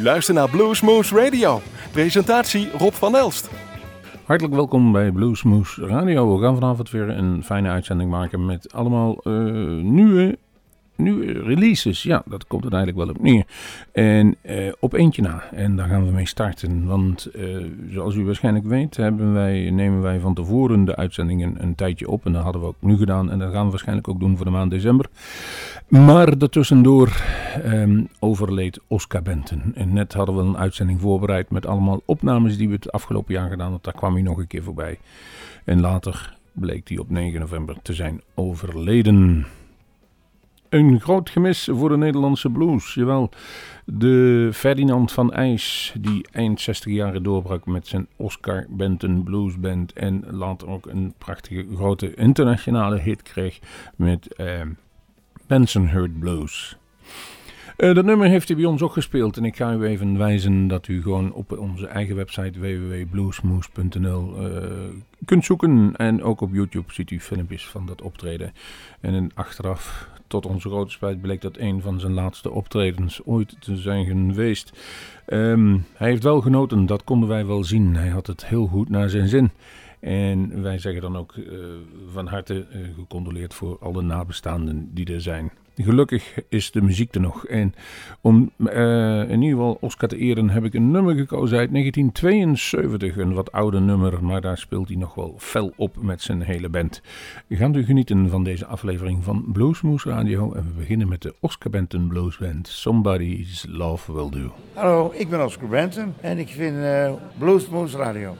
U luistert naar Bluesmoose Radio. Presentatie Rob van Elst. Hartelijk welkom bij Bluesmoose Radio. We gaan vanavond weer een fijne uitzending maken met allemaal uh, nieuwe nu releases, ja, dat komt eigenlijk wel op neer. En uh, op eentje na. En daar gaan we mee starten. Want uh, zoals u waarschijnlijk weet, hebben wij, nemen wij van tevoren de uitzendingen een tijdje op. En dat hadden we ook nu gedaan. En dat gaan we waarschijnlijk ook doen voor de maand december. Maar daartussendoor um, overleed Oscar Benton. En net hadden we een uitzending voorbereid met allemaal opnames die we het afgelopen jaar gedaan hebben. Daar kwam hij nog een keer voorbij. En later bleek hij op 9 november te zijn overleden. Een groot gemis voor de Nederlandse blues. Jawel, de Ferdinand van IJs, die eind 60 jaren doorbrak met zijn Oscar Benton Blues Band. En later ook een prachtige grote internationale hit kreeg met uh, Bensonhurst Blues. Uh, dat nummer heeft hij bij ons ook gespeeld. En ik ga u even wijzen dat u gewoon op onze eigen website www.bluesmoose.nl uh, kunt zoeken. En ook op YouTube ziet u filmpjes van dat optreden. En achteraf tot onze grote spijt bleek dat een van zijn laatste optredens ooit te zijn geweest. Um, hij heeft wel genoten, dat konden wij wel zien. Hij had het heel goed naar zijn zin. En wij zeggen dan ook uh, van harte uh, gecondoleerd voor alle nabestaanden die er zijn. Gelukkig is de muziek er nog. En om uh, in ieder geval Oscar te eren heb ik een nummer gekozen uit 1972. Een wat ouder nummer, maar daar speelt hij nog wel fel op met zijn hele band. Gaat u genieten van deze aflevering van Bluesmoose Radio. En we beginnen met de Oscar Benton Blues Band. Somebody's Love Will Do. Hallo, ik ben Oscar Benton en ik vind uh, Radio.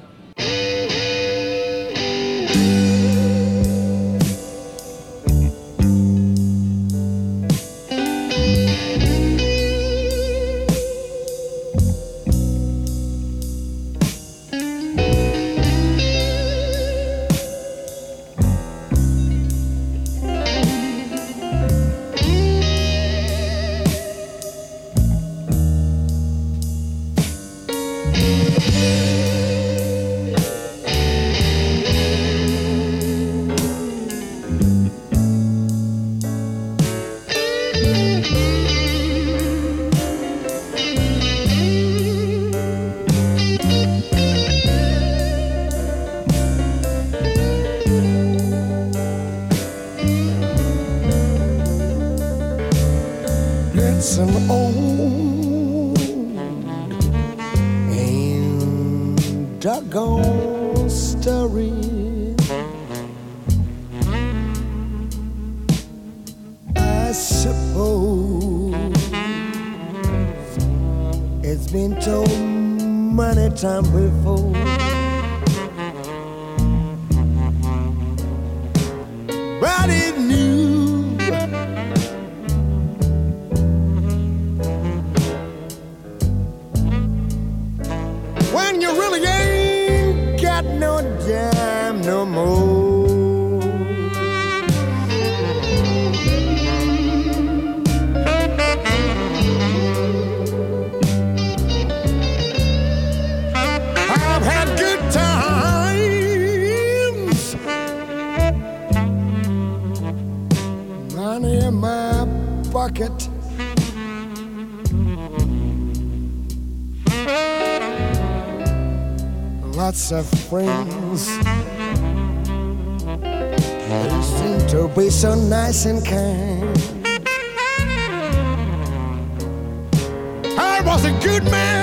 Lots of friends. They seem to be so nice and kind. I was a good man.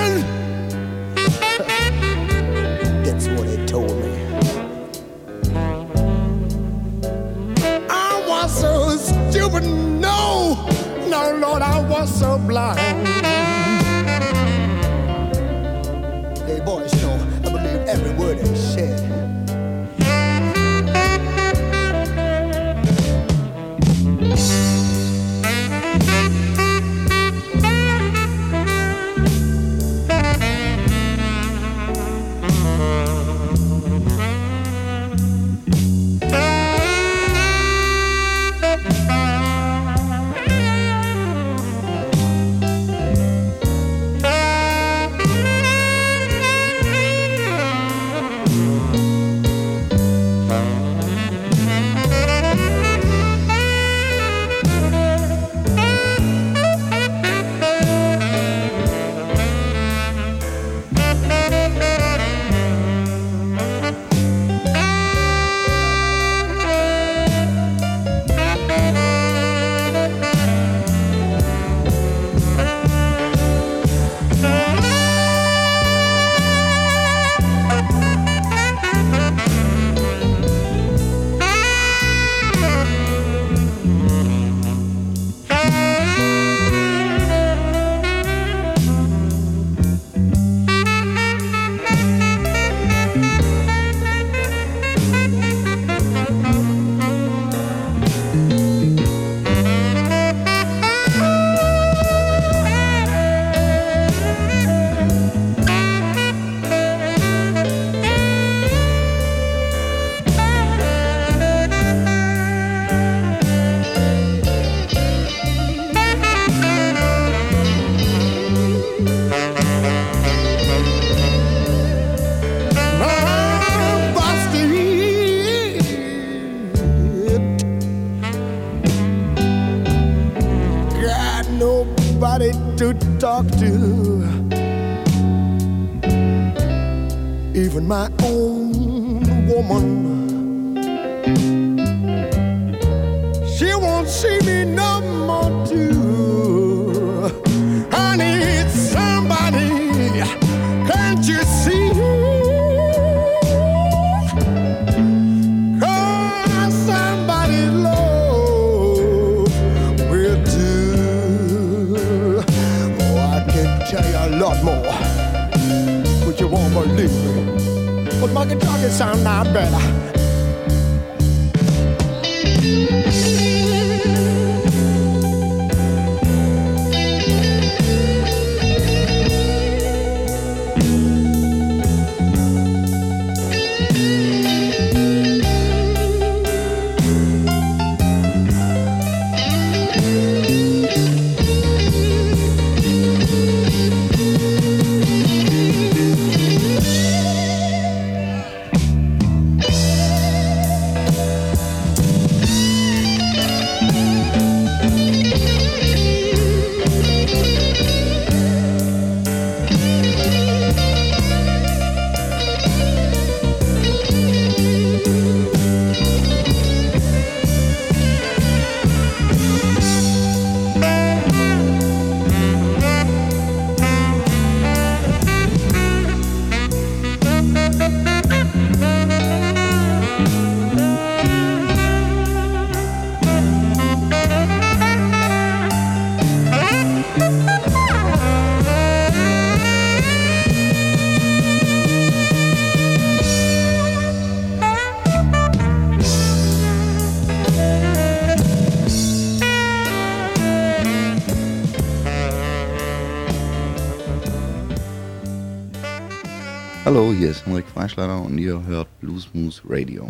Maischleider und ihr hört Blues Moose Radio.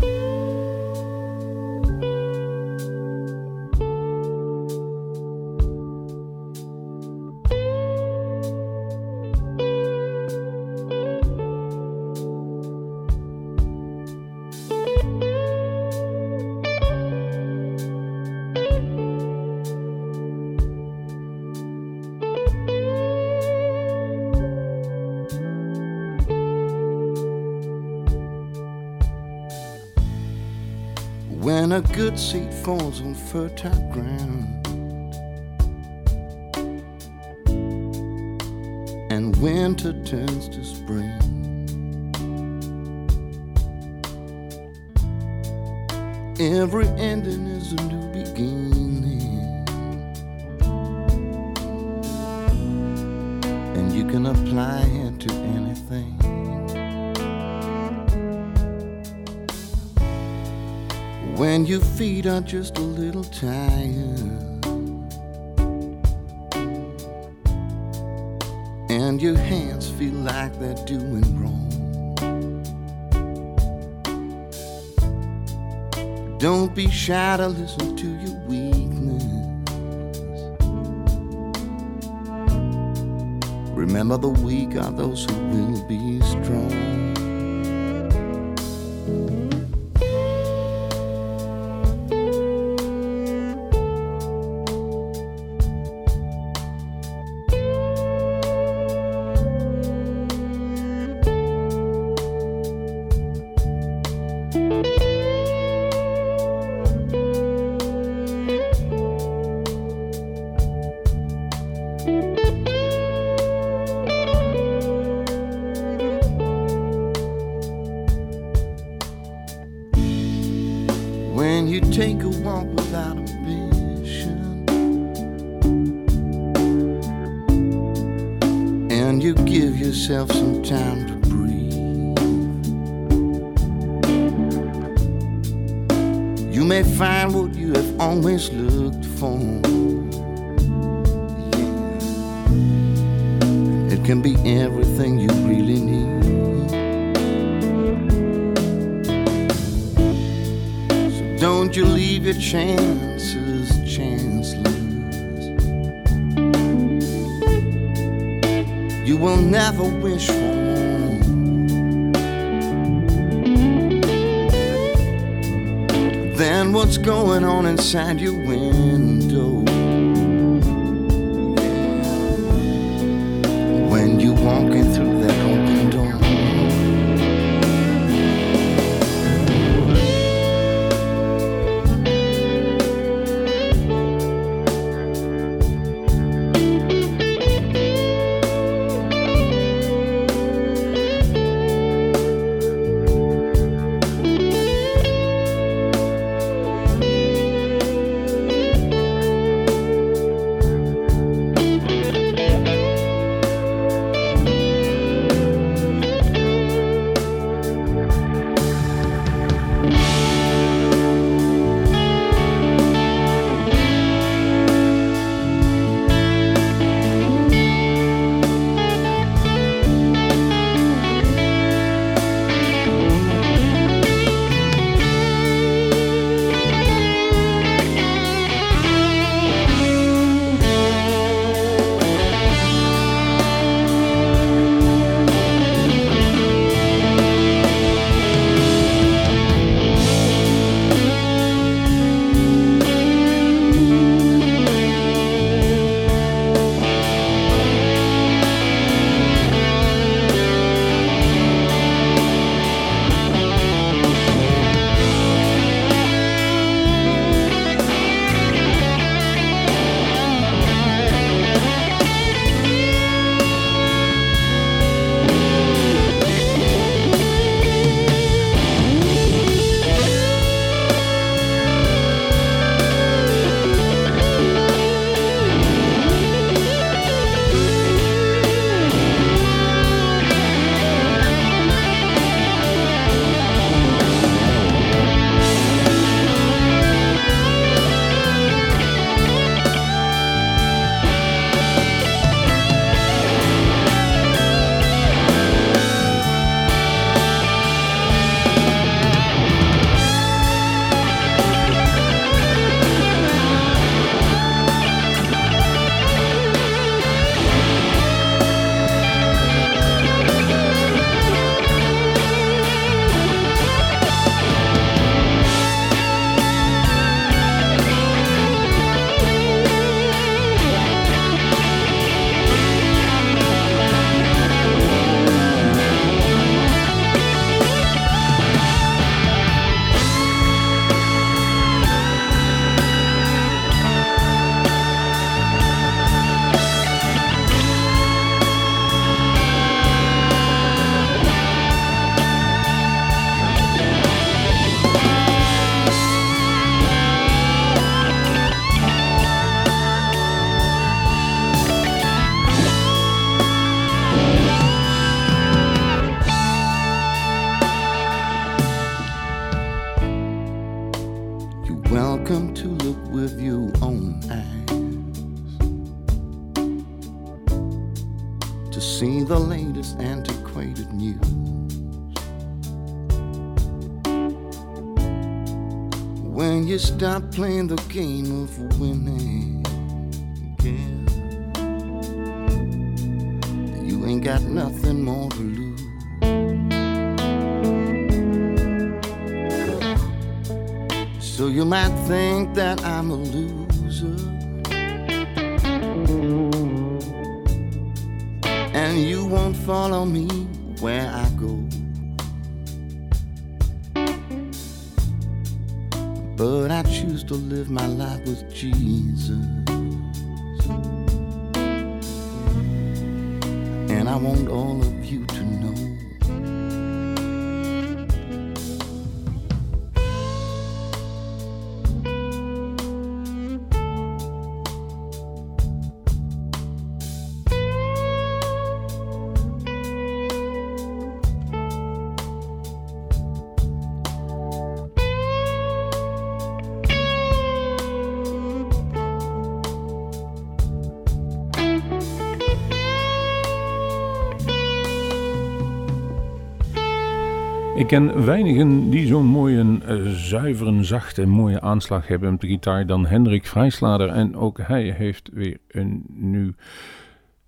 Seed falls on fertile ground and winter turns to spring. Every ending is a new beginning, and you can apply it to anything. When your feet are just a little tired and your hands feel like they're doing wrong. Don't be shy to listen to your weakness. Remember, the weak are those who will be strong. You will never wish for more. Than what's going on inside your window. When you stop playing the game of winning, yeah, you ain't got nothing more to lose. So you might think that I'm a loser. And you won't follow me where I go. But I choose to live my life with Jesus. And I want all of you Ik ken weinigen die zo'n mooie, uh, zuivere, zachte, mooie aanslag hebben op de gitaar dan Hendrik Vrijslader. En ook hij heeft weer een nieuw,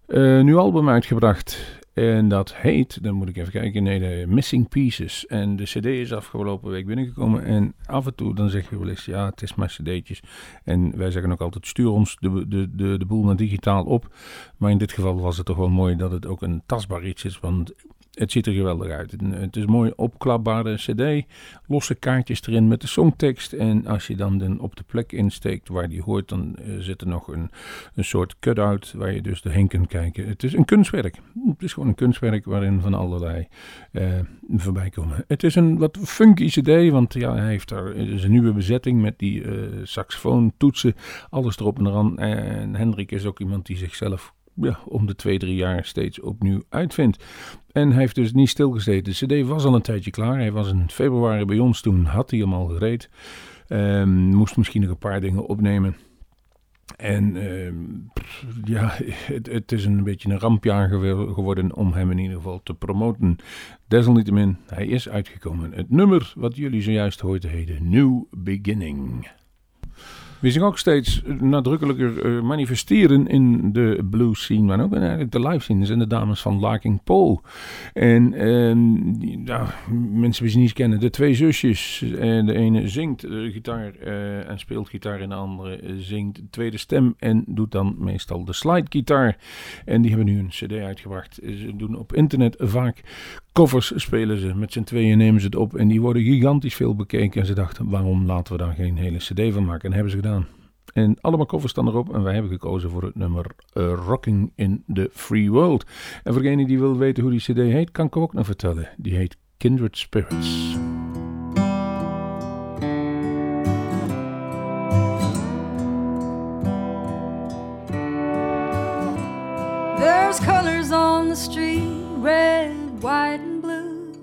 uh, nieuw album uitgebracht. En dat heet, dan moet ik even kijken, nee, de Missing Pieces. En de cd is afgelopen week binnengekomen. En af en toe dan zeg je wel eens, ja, het is maar cd'tjes. En wij zeggen ook altijd, stuur ons de, de, de, de boel maar digitaal op. Maar in dit geval was het toch wel mooi dat het ook een tastbaar iets is. Want het ziet er geweldig uit. Het is een mooi opklapbare cd. Losse kaartjes erin met de songtekst. En als je dan op de plek insteekt waar die hoort, dan uh, zit er nog een, een soort cut-out waar je dus doorheen kunt kijken. Het is een kunstwerk. Het is gewoon een kunstwerk waarin van allerlei uh, voorbij komen. Het is een wat funky cd, want ja, hij heeft daar is een nieuwe bezetting met die uh, saxofoon, toetsen, alles erop en eraan. En Hendrik is ook iemand die zichzelf ja, om de twee, drie jaar steeds opnieuw uitvindt. En hij heeft dus niet stilgezeten. De cd was al een tijdje klaar. Hij was in februari bij ons, toen had hij hem al gereed. Um, moest misschien nog een paar dingen opnemen. En uh, ja, het, het, is een beetje een rampjaar geworden om hem in ieder geval te promoten. Desalniettemin, hij is uitgekomen. Het nummer wat jullie zojuist hoorden heette New Beginning. We zich ook steeds nadrukkelijker uh, manifesteren in de blues scene, maar ook eigenlijk de live scene, zijn de dames van Larking Paul. En nou, mensen die ze niet kennen, de twee zusjes. En de ene zingt uh, gitaar en speelt gitaar en de andere zingt de tweede stem en doet dan meestal de slidegitaar. En die hebben nu een cd uitgebracht. Ze doen op internet vaak covers spelen ze. Met z'n tweeën nemen ze het op en die worden gigantisch veel bekeken. En ze dachten, waarom laten we daar geen hele cd van maken? En hebben ze gedaan. En allemaal covers staan erop. En wij hebben gekozen voor het nummer uh, Rocking in the Free World. En voor degene die wil weten hoe die cd heet, kan ik ook nog vertellen. Die heet Kindred Spirits. There's colors on the street, red, white, and blue.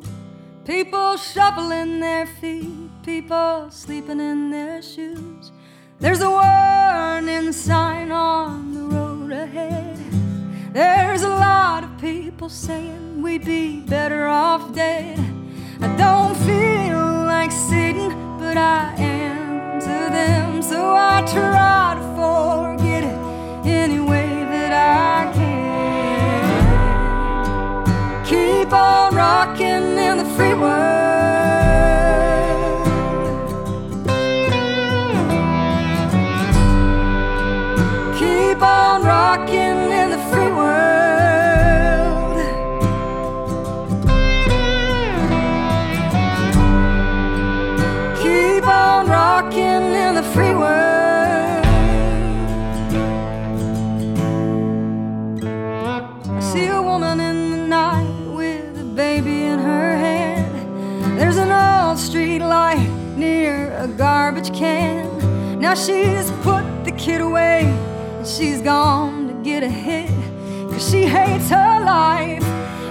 People shuffling their feet, people sleeping in their shoes. There's a warning sign on the road ahead. There's a lot of people saying we'd be better off dead. I don't feel like sitting, but I am to them, so I try to free world. She's put the kid away and she's gone to get a hit. Cause she hates her life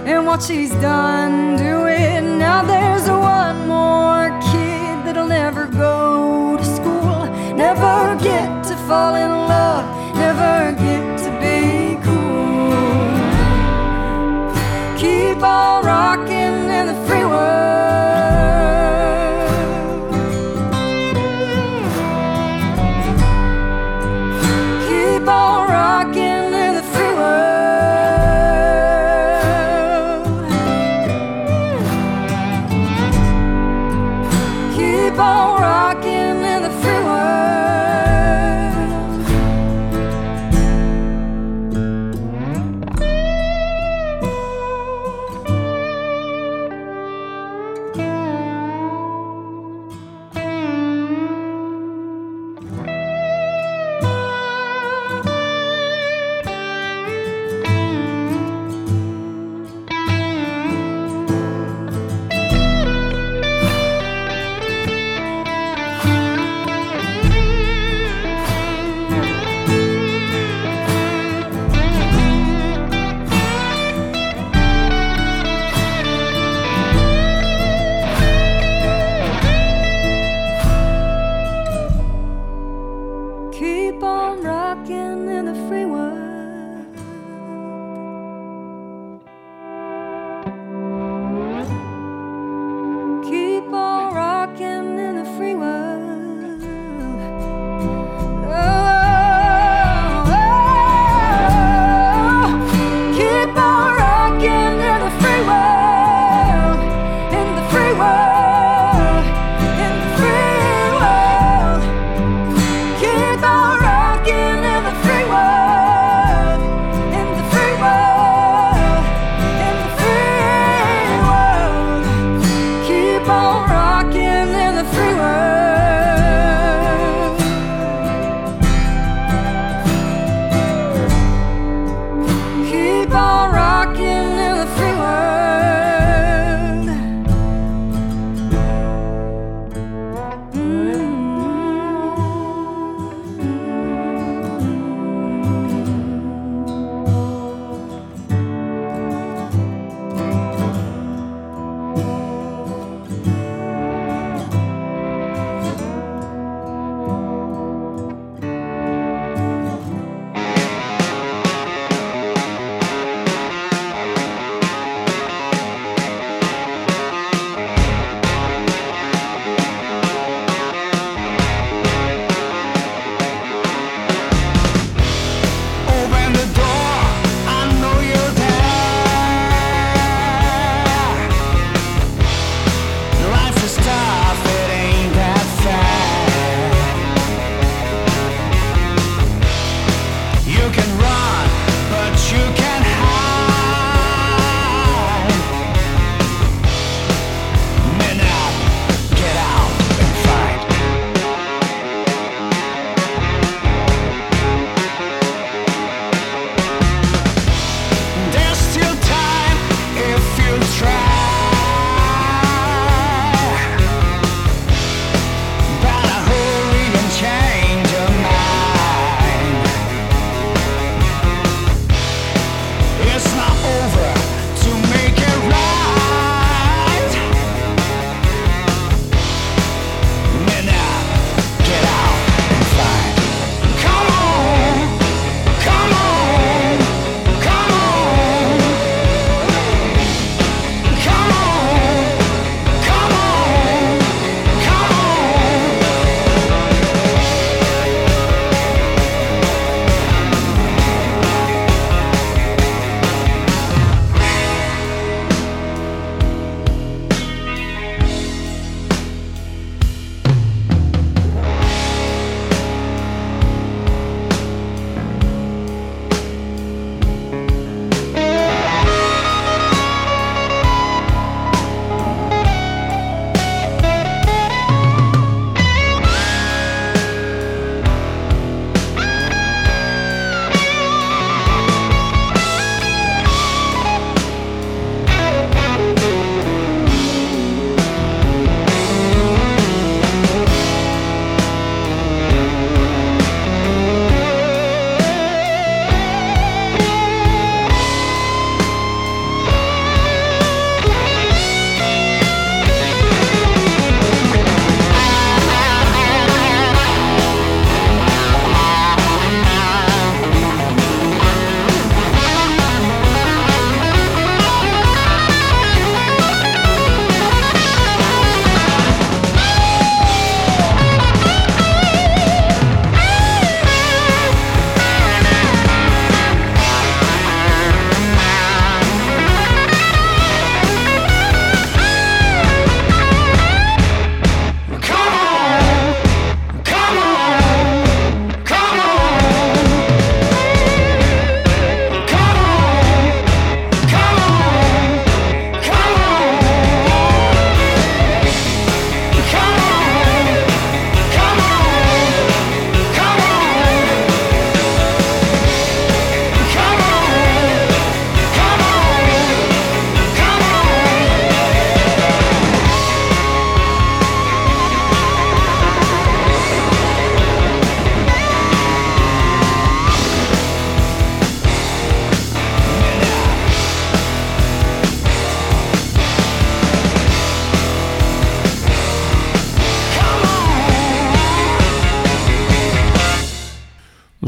and what she's done to it. Now there's one more kid that'll never go to school, never get to fall in love, never get to be cool.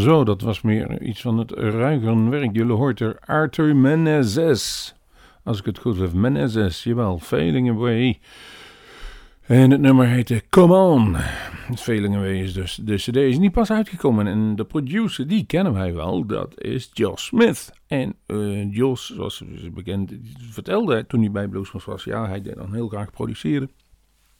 Zo, dat was meer iets van het ruigere werk. Jullie hoort er Arthur Menezes. Als ik het goed heb, Menezes, jawel, Failing Away. En het nummer heette Come On. Failing Away is dus. De CD is niet pas uitgekomen. En de producer, die kennen wij wel. Dat is Josh Smith. En uh, Jos, zoals bekend vertelde toen hij bij Bluesmas was, ja, hij deed dan heel graag produceren.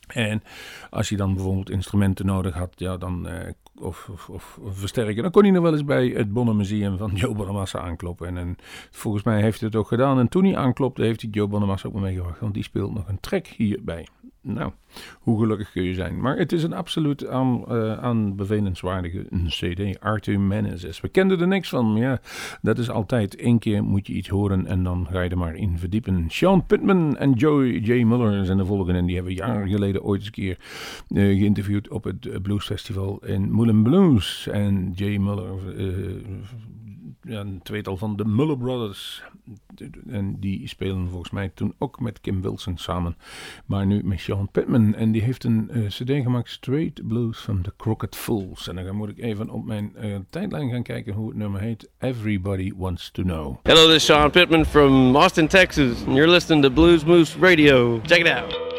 En als hij dan bijvoorbeeld instrumenten nodig had, ja, dan, uh, of, of, of, versterken, dan kon hij nog wel eens bij het Bonner Museum van Joe Bonamassa aankloppen. En, en, volgens mij heeft hij het ook gedaan. En toen hij aanklopte, heeft hij Joe Bonamassa ook meegebracht, want die speelt nog een track hierbij. Nou, hoe gelukkig kun je zijn. Maar het is een absoluut aan, uh, aanbevelenswaardige CD. Arthur Menezes. We kenden er niks van. Ja, dat is altijd. één keer moet je iets horen en dan ga je er maar in verdiepen. Sean Pittman en Joey J. Muller zijn de volgende. En die hebben jaren geleden ooit eens een keer uh, geïnterviewd op het Blues Festival in Moulin Blues. En J. Muller... Uh, een tweetal van de Muller Brothers. En die spelen volgens mij toen ook met Kim Wilson samen. Maar nu met Sean Pittman. En die heeft een uh, cd gemaakt, Straight Blues from the Crooked Fools. En dan moet ik even op mijn uh, tijdlijn gaan kijken hoe het nummer heet. Everybody Wants to Know. Hello, this is Sean Pittman from Austin, Texas. And you're listening to Blues Moose Radio. Check it out.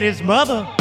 his mother.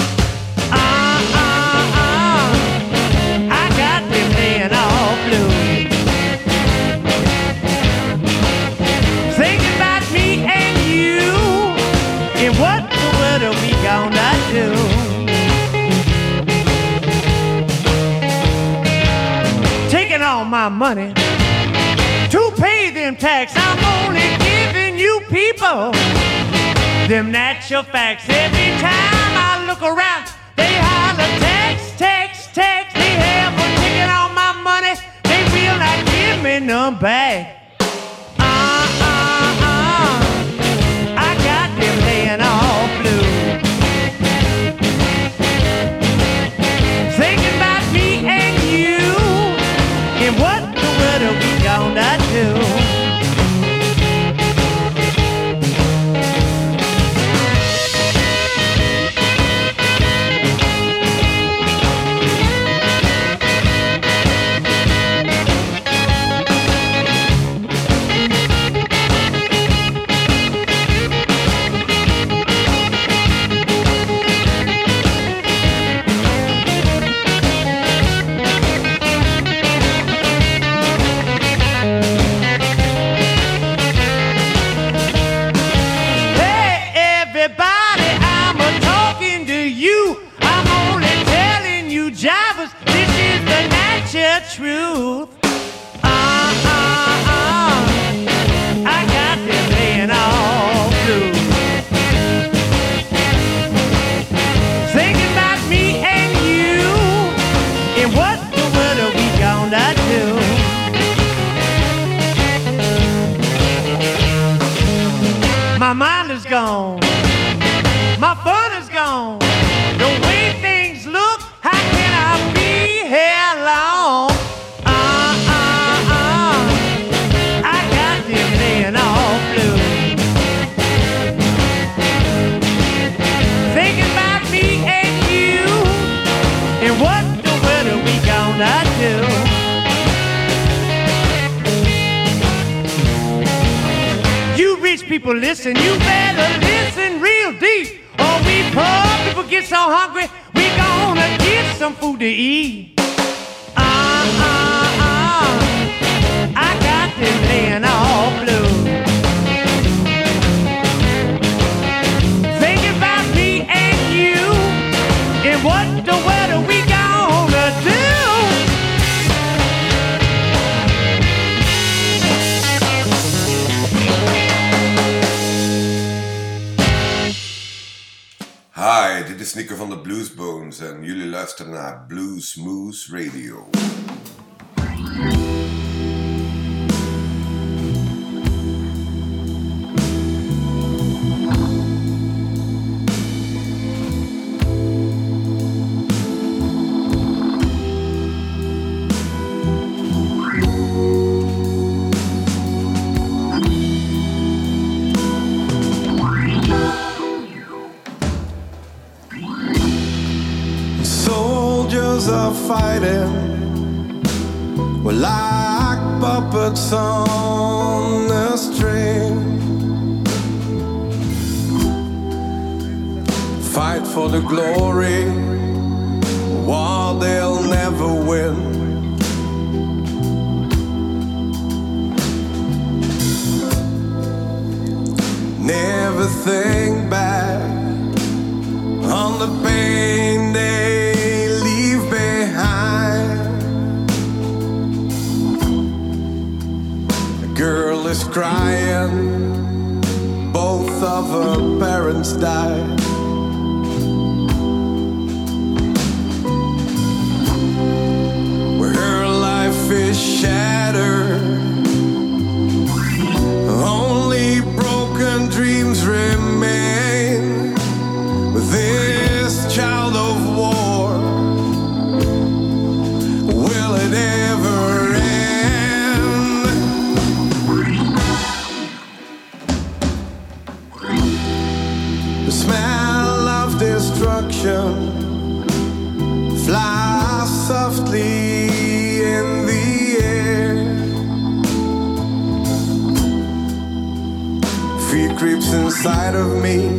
en jullie luisteren naar Blues Moose Radio. voice inside of me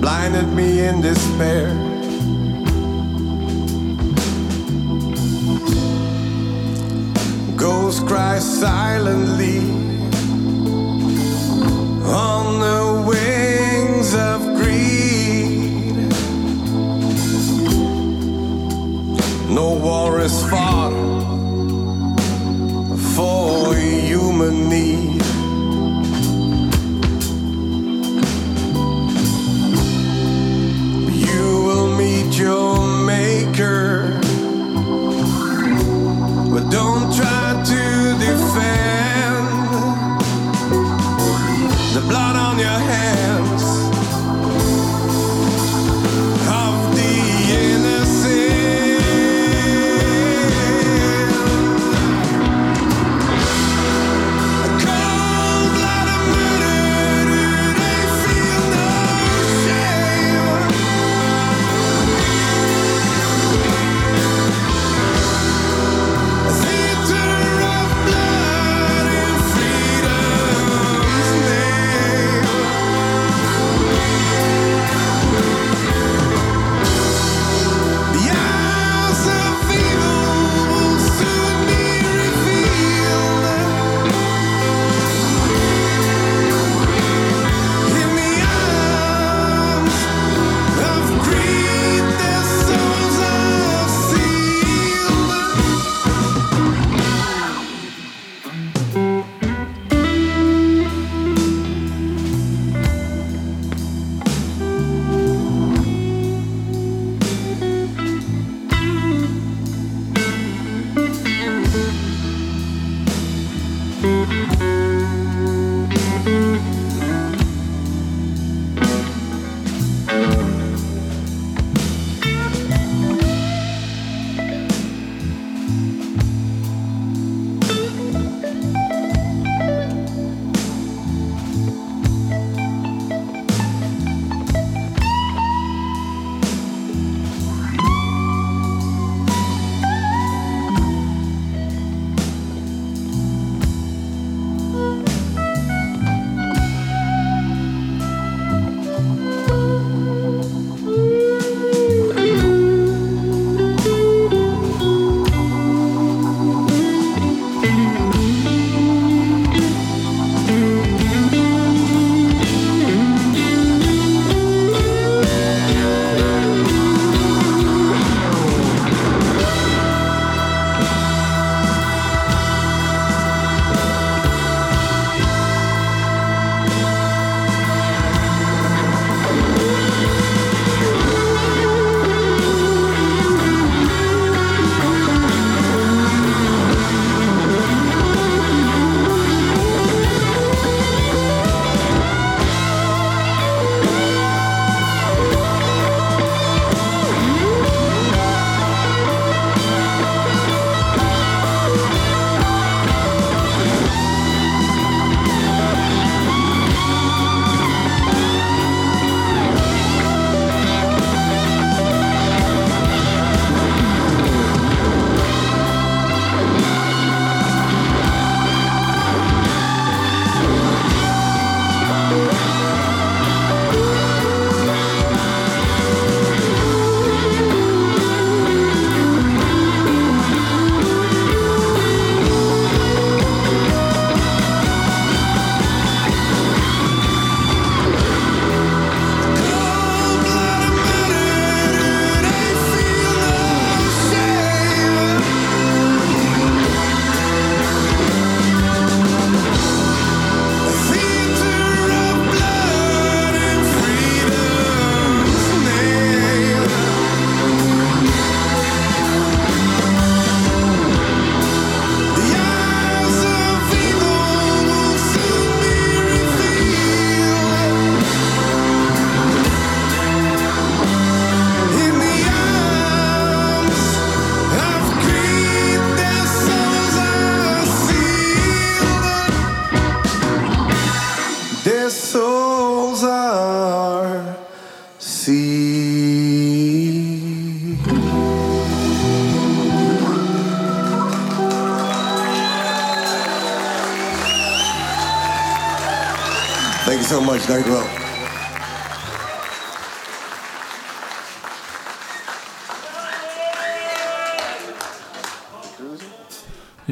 blinded me in despair. Ghosts cry silently on the wings of greed. No war is fought.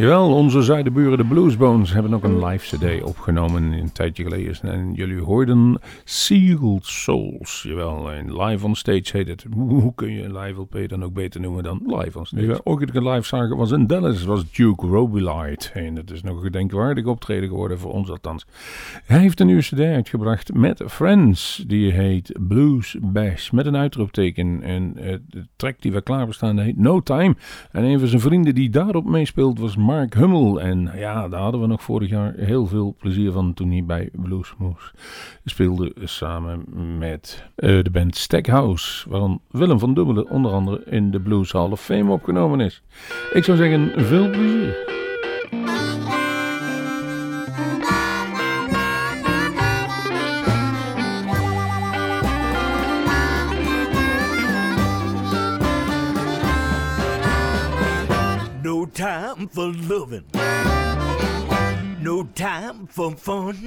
Jawel, onze zuidenburen de Bluesbones hebben ook een live cd opgenomen een tijdje geleden. En jullie hoorden Sealed Souls. Jawel, en live on stage heet het. Hoe kun je een live LP dan ook beter noemen dan live on stage? Ook een live zagen was in Dallas, was Duke Robillard. En dat is nog een gedenkwaardig optreden geworden voor ons althans. Hij heeft een nieuwe cd uitgebracht met Friends. Die heet Blues Bash met een uitroepteken. En eh, de track die we klaar bestaan heet No Time. En een van zijn vrienden die daarop meespeelt was Mark Hummel. En ja, daar hadden we nog vorig jaar heel veel plezier van toen hij bij Bluesmoose speelde samen met eh, de band Stackhouse. Waarom Willem van Dubbelen onder andere in de Blues Hall of Fame opgenomen is. Ik zou zeggen, veel plezier. Time for loving. No time for fun.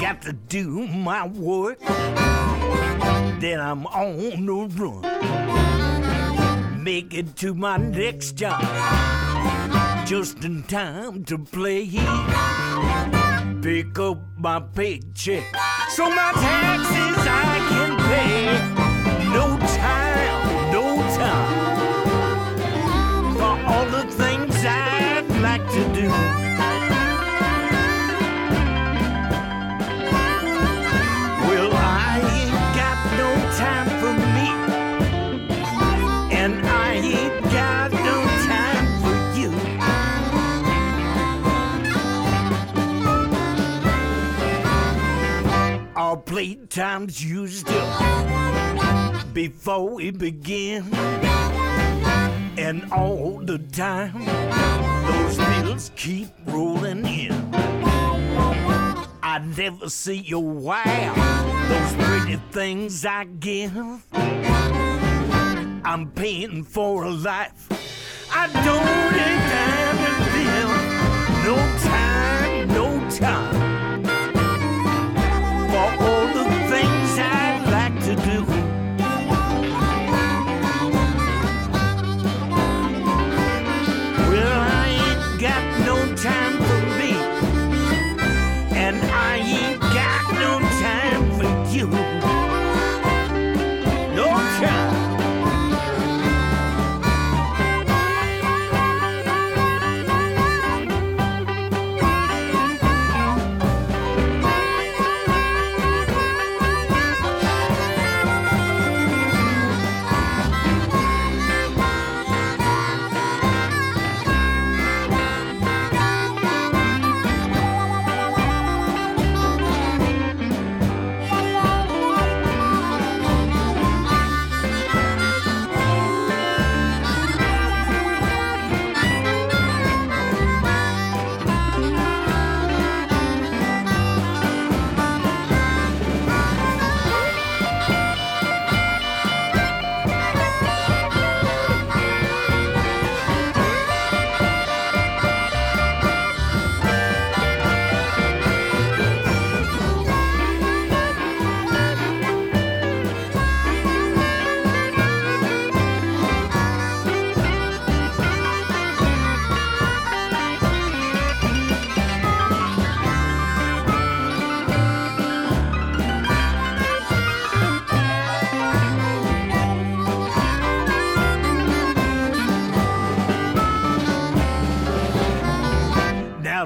Got to do my work. Then I'm on the run. Make it to my next job. Just in time to play. Pick up my paycheck. So my taxes I can pay. No time, Our time's used up before we begin. And all the time, those bills keep rolling in. I never see your wow, those pretty things I give. I'm paying for a life I don't have time to live. No time, time.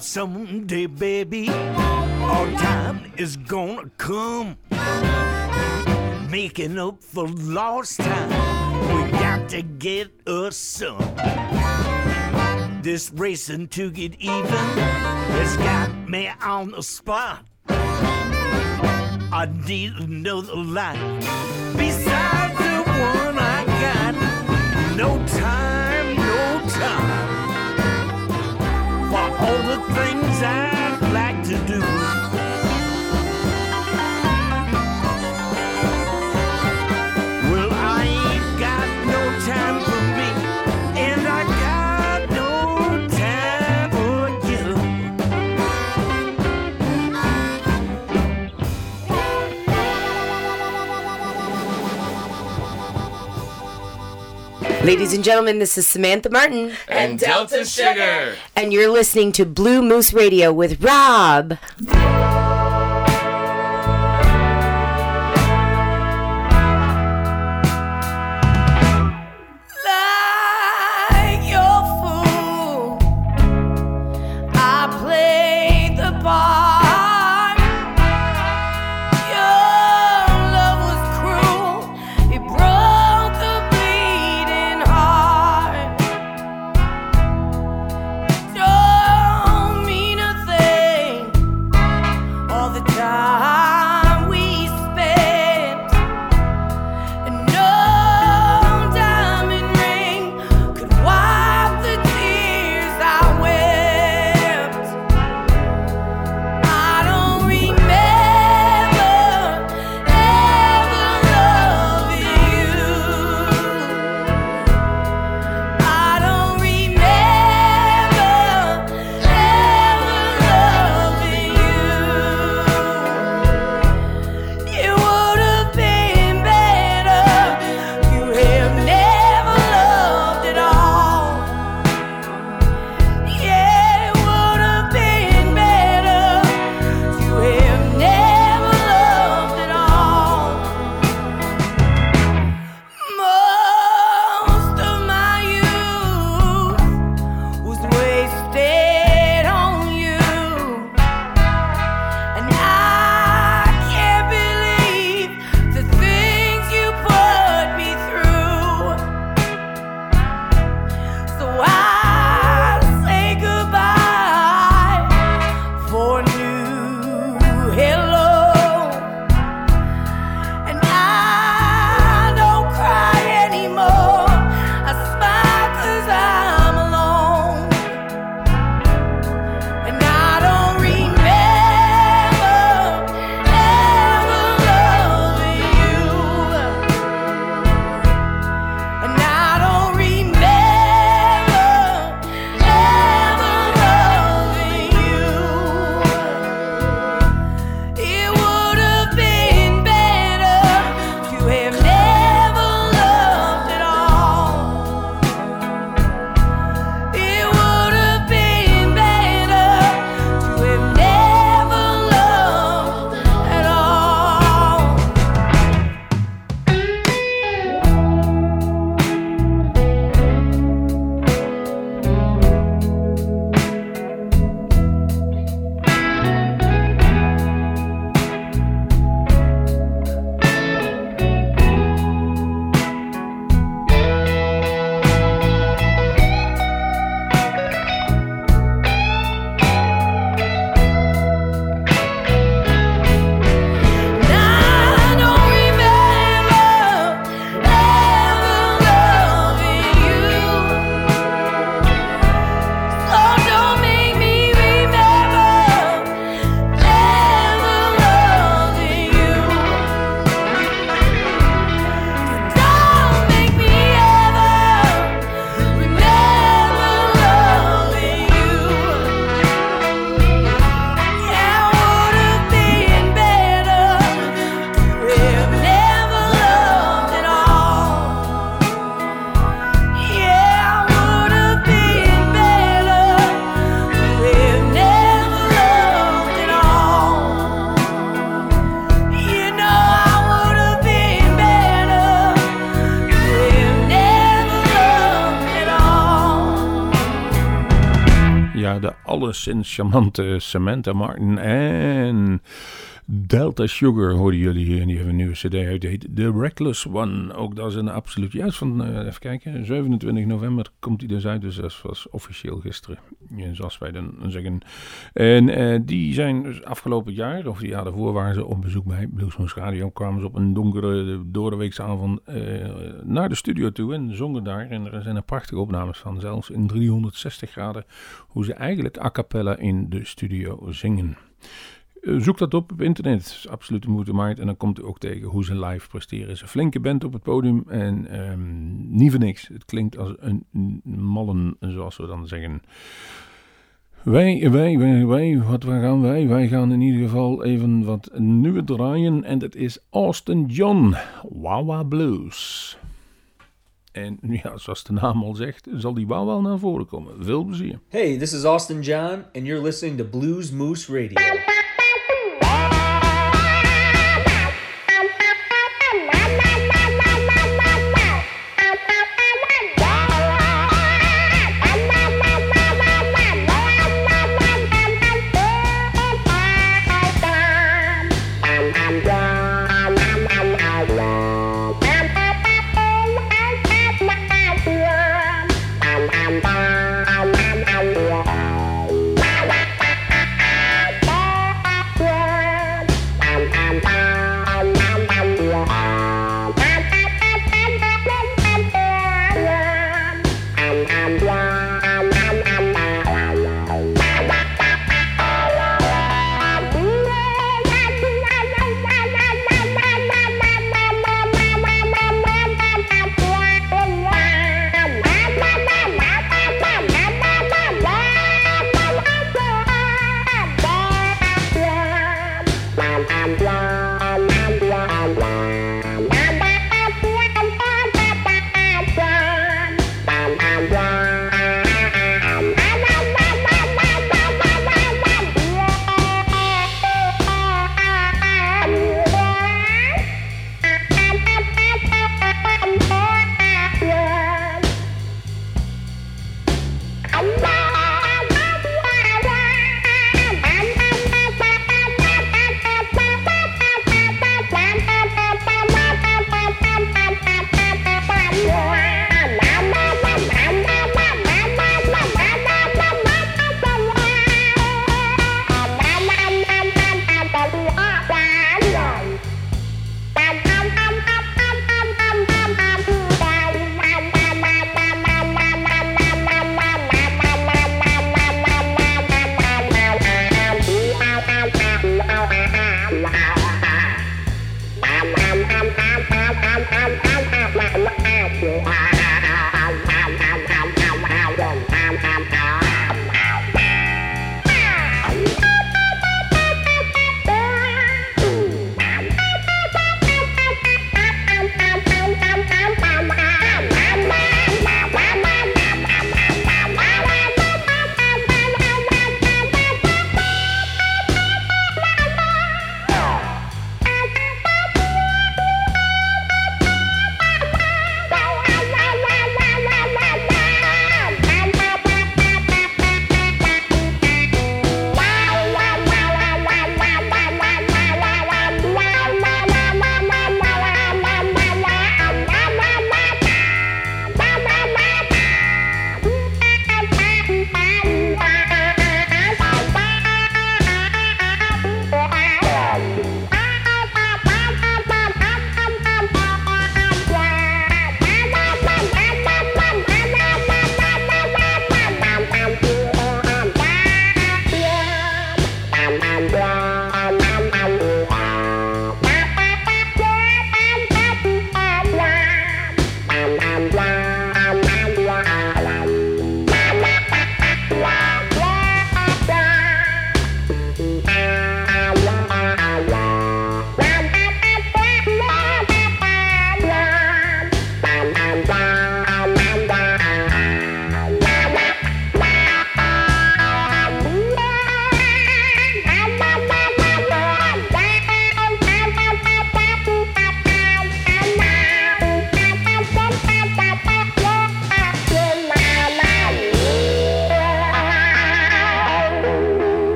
Now someday, baby, our time is gonna come. Making up for lost time, we got to get us some. This racing to get even has got me on the spot. I need another life besides the one I got. No all the things I'd like to do. Ladies and gentlemen, this is Samantha Martin And Delta Sugar. and you're listening to Blue Moose Radio with Rob. De alleszins charmante Samantha Martin en Delta Sugar hoorden jullie hier. En die hebben een nieuwe cd uit, heet The Reckless One. Ook dat is een absoluut juist van, eh, even kijken, 27 november komt die dus uit. Dus dat was officieel gisteren, zoals wij dan zeggen. En eh, die zijn dus afgelopen jaar, of die jaar daarvoor, waren ze op bezoek bij Bluesmoes Radio. Kwamen ze op een donkere doordeweeksavond eh naar de studio toe en zongen daar. En er zijn er prachtige opnames van, zelfs in 360 graden, hoe ze eigenlijk a cappella in de studio zingen. Eh, Zoek dat op op internet. Het is absoluut de moeite waard. En dan komt u ook tegen hoe ze live presteren. Een flinke band op het podium. En ehm, niet voor niks. Het klinkt als een een mallen, zoals we dan zeggen. Wij, wij, wij, wij, wat waar gaan wij? Wij gaan in ieder geval even wat nieuwe draaien. En dat is Austin John, Wawa Blues. En ja, zoals de naam al zegt, zal die wel naar voren komen. Veel plezier. Hey, this is Austin John, and you're listening to Blues Moose Radio. Bye.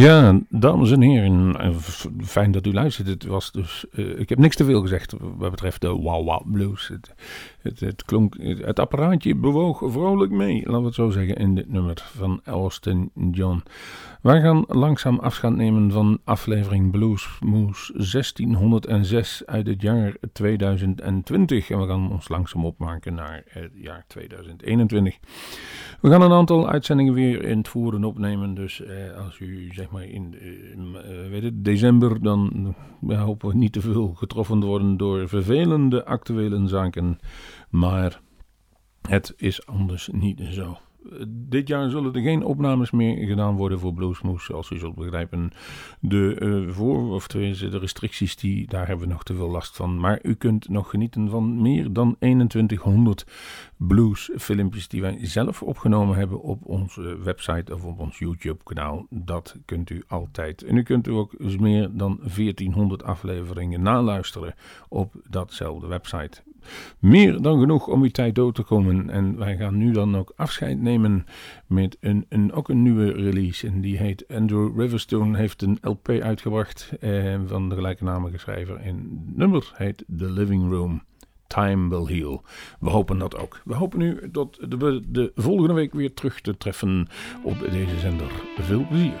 Ja, dames en heren, eh, fijn dat u luistert. Het was dus, eh, ik heb niks te veel gezegd wat betreft de Wow Blues. Het, het, klonk, het, apparaatje bewoog vrolijk mee, laten we het zo zeggen, in dit nummer van Austin John. Wij gaan langzaam afscheid nemen van aflevering Blues Moose 1606 uit het jaar 2020. En we gaan ons langzaam opmaken naar het jaar 2021. We gaan een aantal uitzendingen weer in het voeren opnemen. Dus eh, als u zeg maar in eh, eh, weet het, december, dan hopen we niet te veel getroffen worden door vervelende actuele zaken. Maar het is anders niet zo. dit jaar zullen er geen opnames meer gedaan worden voor Bluesmoes. Zoals u zult begrijpen, de, eh, voor, of de restricties, die, daar hebben we nog te veel last van. Maar u kunt nog genieten van meer dan 2100 bluesfilmpjes die wij zelf opgenomen hebben op onze website of op ons YouTube-kanaal. Dat kunt u altijd. En u kunt u ook meer dan 1400 afleveringen naluisteren op datzelfde website. Meer dan genoeg om uw tijd door te komen. En wij gaan nu dan ook afscheid nemen met een, een, ook een nieuwe release. En die heet Andrew Riverstone. Heeft een LP uitgebracht eh, van de gelijknamige schrijver. En nummer heet The Living Room. Time will heal. We hopen dat ook. We hopen nu dat we de volgende week weer terug te treffen op deze zender. Veel plezier.